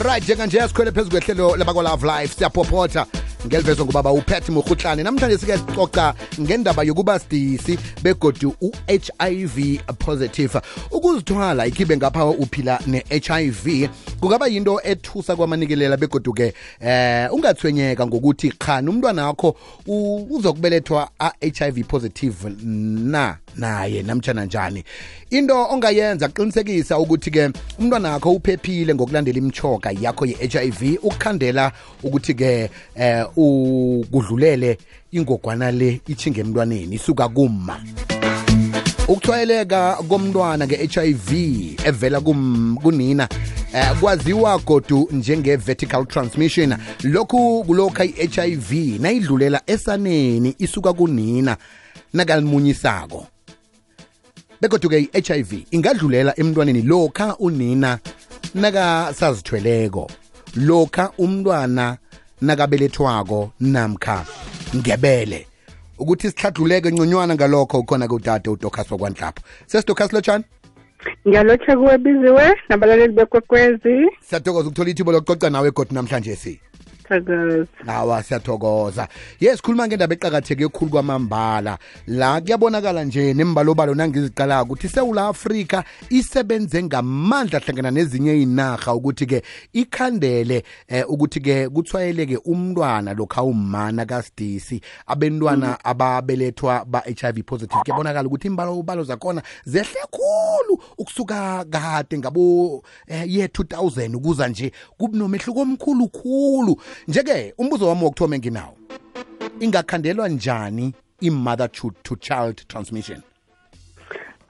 right njenganje sikhwele phezu kwehlelo labakwalove life siyaphophotha ngelivezwa ngubaba upet murhutlane namhlanje sicoca ngendaba yokuba sidisi begodi u-hiv positive ukuzithwala ikhibe ngapha uphila ne-hiv kungaba yinto ethusa kwamanikelela begoduke eh ungathwenyeka ngokuthi khani umntwana wakho uzokubelethwa a-hiv positive na naye namtshana njani into ongayenza qinisekisa ukuthi-ke umntwana wakho uphephile ngokulandela imchoka yakho ye-hiv ukukhandela ukuthi-ke eh kudlulele ingogwana le ithinge emntwaneni isuka kuma ukuthwayeleka komntwana nge-HIV evela kunina eh, kwaziwa godu njenge-vertical transmission lokhu kulokha i-HIV nayidlulela esaneni isuka kunina nakalimunyisako begoduke i-HIV ingadlulela emntwaneni lokha unina nakasazithweleko lokha umntwana nakabelethwako namkha ngebele ukuthi sihladluleke ngconywana ngalokho ukhona kudade udocas wakwanhlapho sesidokas lotshani ngiyalotsha kuwe biziwe nabalaleli bekwekwezi siyathokoza ukuthola ithibo lokucoca nawe egodi namhlanje si ngiyathokoza siyathokoza ye sikhuluma ngendaba eqakatheke ekhulu kwamambala la kuyabonakala nje nembalobalo nangiziqalako ukuthi isewula afrika isebenze ngamandla hlangana nezinye iy'narha ukuthi-ke ikhandele eh, ukuthi-ke kuthwayeleke umntwana lokhu awumana kasidisi abentwana mm. ababelethwa ba-hiv positive kuyabonakala ukuthi imbalobalo zakhona zehle khulu ukusuka kade ngabo eh, ye-2000 ukuza nje kunomehluko omkhulu khulu njeke umbuzo wami wokuthoma enginawo ingakhandelwa njani i-mothertude to child transmission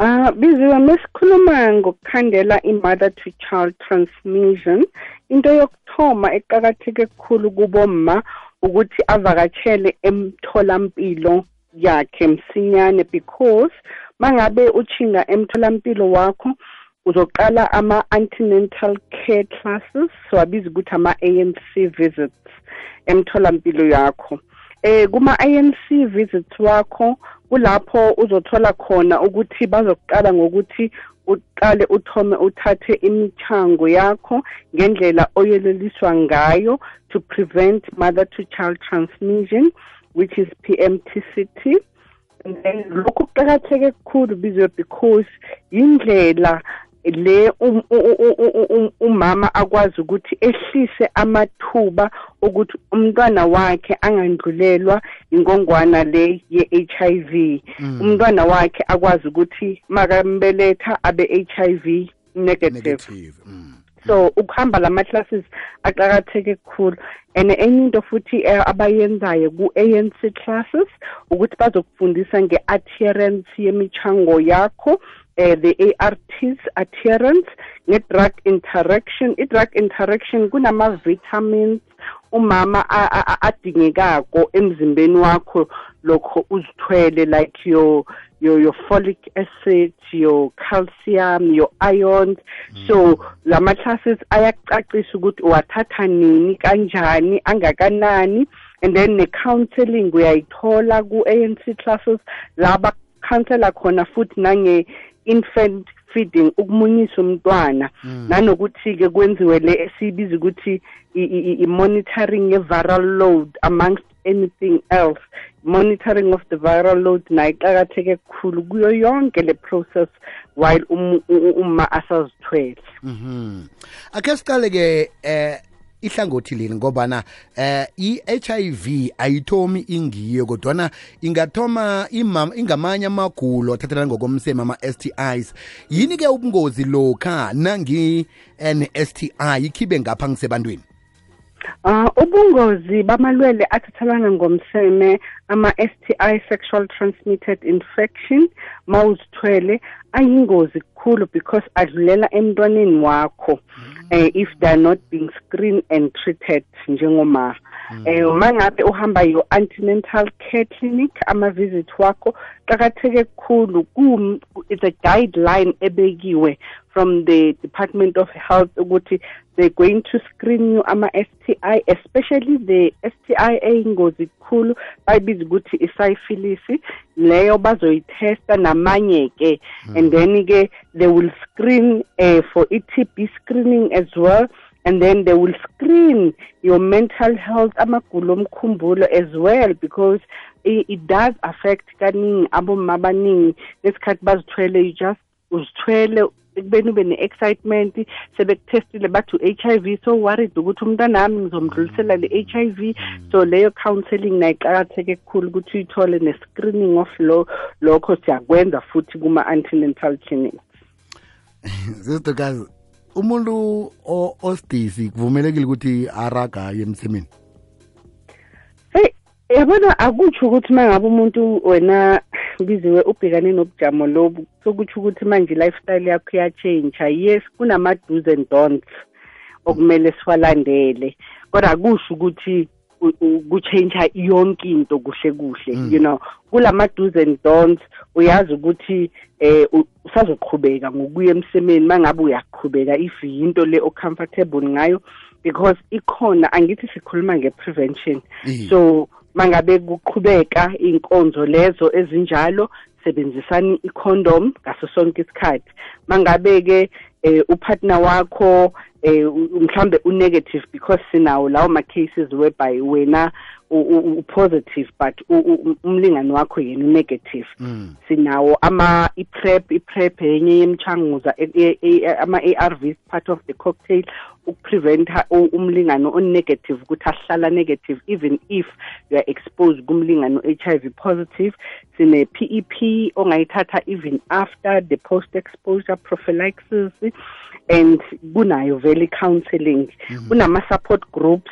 um uh, biziwe mesikhuluma ngokukhandela i-mother to child transmission into yokuthoma eqakatheke kukhulu kuboma ukuthi avakatshele emtholampilo yakhe msinyane because mangabe uchinga emtholampilo wakho uzoqala ama-antinental care classes wabiza ukuthi ama-an c visits emtholampilo yakho um eh, kuma-an c visits wakho kulapho uzothola khona ukuthi bazokuqala ngokuthi uqale uthome uthathe imithango yakho ngendlela oyeleliswa ngayo to prevent mother to child transmission which is p m t c t and then lokhu kuqakatheke kukhulu bizo because yindlela le um- umama akwazi ukuthi ehlise amathuba ukuthi umntwana wakhe angandlulelwa ingongwana le ye-h i v mm. umntwana wakhe akwazi ukuthi makambeletha abe-h i v negative mm. so ukuhamba la ma-classes aqakatheke kukhulu and enye into futhi eh, abayenzayo ku-a n c classes ukuthi bazokufundisa nge-atterance yemichango yakho uh, the ARTs adherence ne drug interaction i drug interaction kunama vitamins umama adingekako emzimbeni wakho lokho uzithwele like your your, your folic acid your calcium your iron mm. so lama classes ayacacisa ukuthi wathatha nini kanjani angakanani and then ne counseling uyayithola ku ANC classes laba counselor khona futhi nange infant feeding ukumunyisa umntwana mm. nanokuthi ke kwenziwe le esibiza ukuthi i monitoring ye viral load amongst anything else monitoring of the viral load nayiqakatheke kukhulu kuyo yonke le process while uma asazithwele mhm akhe siqale ke eh ihlangothi leli ngobana um i-h i v ayithomi ingiyo kodwana ingathoma ingamanye amagulo athathela ngokomsemo ama-s t is yini ke ubungozi lokha nangi-ne-s eh, t i ikhibe ngapha ngisebantwini Uh ubungozi bamalwele athathalana ngomseme ama STI sexual transmitted infection mouse twele ayingozi kukhulu because adlulela emntwaneni wakho mm -hmm. uh, if they are not being screened and treated njengoma Mm. eh uma ngabe uhamba yo antenatal care clinic ama visit wakho qakatheke kukhulu it's a guideline ebekiwe from the department of health ukuthi they're going to screen you ama STI especially the STI eyingozi kukhulu bayibiza ukuthi isyphilis leyo bazoyithesta namanye ke mm. and then ke they will screen uh, for i-TB screening as well and then they will screen your mental health amagulo omkhumbulo as well because it, it does affect kaningi abomma abaningi ngesikhathi bazithwele you just uzithwele ekubeni ube ne-excitement sebekutestile bathi u-h i v so worried ukuthi umntwana wami ngizomdlulisela le-h i v so leyo counselling nayiqakatheke kukhulu ukuthi uyithole ne-screening of law lokho siyakwenza futhi kuma-antinental clinics sisidukazi umuntu osidisi kuvumelekile ukuthi araga emsemeni hey yabona akutsho ukuthi mangabe umuntu wena biziwe ubhekane nobujamo lobu sokutsho ukuthi manje lifestyle yakho iyatshentsha yes kunama do's and don'ts okumele siwalandele kodwa akusho ukuthi ku-change yonke into kuhle kuhle mm. you know kulama dozen dons uyazi ukuthi eh usazoqhubeka ngokuya emsemeni mangabe uyaqhubeka if into le ocomfortable ngayo because ikhona angithi sikhuluma ngeprevention mm. so mangabe kuqhubeka inkonzo lezo ezinjalo sebenzisani icondom ngaso sonke isikhathi mangabe ke um uh, upartner wakho um eh, uh, mhlawumbe unegative because sinawo lawo ma-cases whereby wena upositive but umlingani wakho yena unegative mm. sinawo ama iprep iprep enye yemchanguza ama ARVs part of the cocktail ukuprevent umlingani onegative ukuthi ahlala negative even if you are exposed kumlingani HIV o-H positive sine e PEP ongayithatha even after the post exposure prophylaxis and kunayo vele counseling mm-hmm. kunama support groups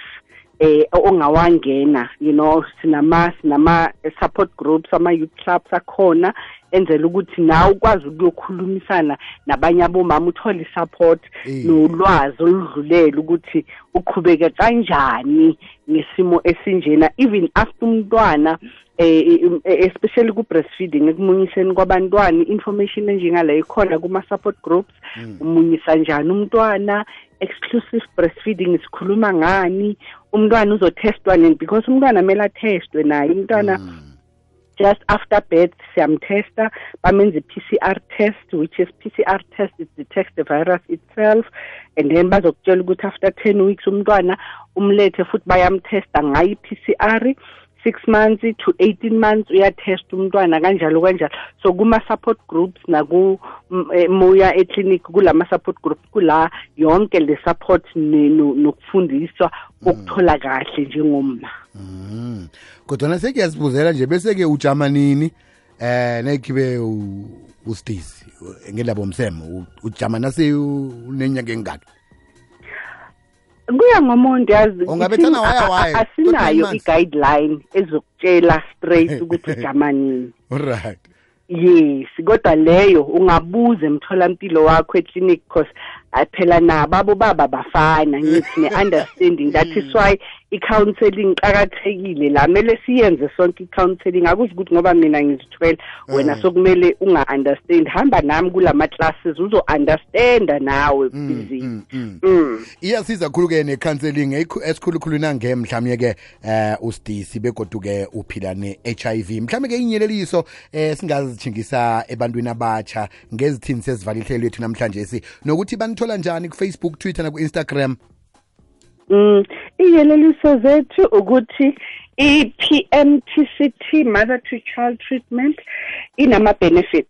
eh ongawangena you know sinama sinama support groups ama youth clubs akhona enzela ukuthi nawe ukwazi ukuyokhulumisana nabanye abomama uthole isupport eh. nolwazi oludlulele ukuthi uqhubeke kanjani ngesimo esinjena even after umntwana Eh, eh, um, eh, especially ku breastfeeding ekumunyiseni kwabantwana information enjengala ikhona kuma support groups mm. umunyisa njani umntwana exclusive breastfeeding sikhuluma ngani umntwana uzotestwa nini because umntwana mela testwe naye umntwana mm. just after birth siyamtesta bamenza i-PCR test which is PCR test it detects the virus itself and then bazokutshela ukuthi after 10 weeks umntwana umlethe futhi bayamtesta ngayo i-PCR six months to eighteen months uyathesta umntwana kanjalo kanjalo so kuma-support groups nakumoya mm, eh, eclinic kulama-support group kula yonke le support nokufundiswa okuthola kahle njengomma mm. kodwana sekuyazibuzela nje bese-ke ujama nini eh nekhibe ustacy ngendaba omsemo ujama nase unenyanga engaki kuya ngomuntu yazi oh, asinayo i-guideline ezokutshela straight ukuthi ujamanini right yes kodwa leyo ungabuza emtholampilo wakho eclinic because phela nababo baba bafana ngithi ne-understanding that is hmm. why i-counselling qakathekile la kumele siyenze sonke i-counselling akuzho ukuthi ngoba mina ngizithwele wena hmm. sokumele unga-understand hamba nami kula ma-classes uzo-understanda nawe hmm, busy um iyasiza kkhulu-ke ne-counselling esikhulukhulu nange mhlawumye-ke um eh, usidisi begoduke uphila ne-h i v mhlawumbe-ke iynyeleliso um eh, singazithingisa ebantwini abatsha ngezithini sezivala ihlelo lethu namhlanje si nokuthi singathola njani kufacebook twitter naku-instagram um iyeleliso zethu ukuthi i-PMTCT mother to child treatment inama benefits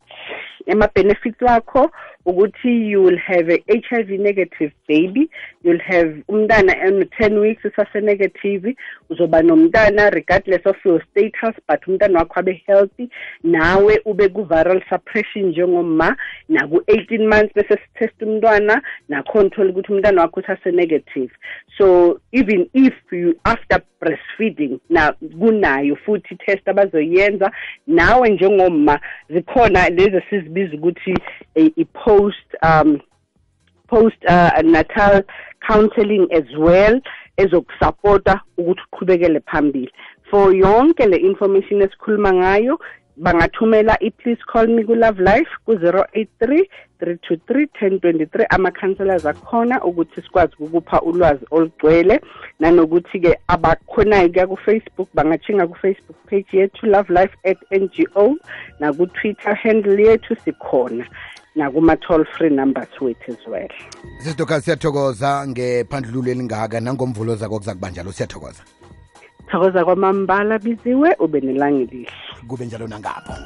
ema benefits wakho ukuthi you'll have a HIV negative baby you'll have umntana in 10 weeks isase negative uzoba nomntana regardless of your status but umntana wakho abe healthy nawe ube ku viral suppression njengoma naku 18 months bese test umntwana na control ukuthi umntana wakho usase negative so even if you after breastfeeding na kunayo futhi test abazoyenza nawe njengoma zikhona lezi sizibiza ukuthi eh, post um, post uh, natal counseling as well ezokusupporta ukuthi uqhubekele phambili for yonke le information esikhuluma ngayo bangathumela i-please call me ku-love life ku-083 323 1023 ama-counselors akhona ukuthi sikwazi ukupha ulwazi olugcwele nanokuthi-ke abakhonayo kuya kufacebook bangatshinga kufacebook page yethu love life at ngo naku-twitter handle yethu sikhona nakuma-toll free numbers wethu as sisidoka siyathokoza ngephandlululo elingaka nangomvulo zako kuza kuba njalo siyathokoza thokoza kwamambala biziwe ube nelanga kube njalo nangapho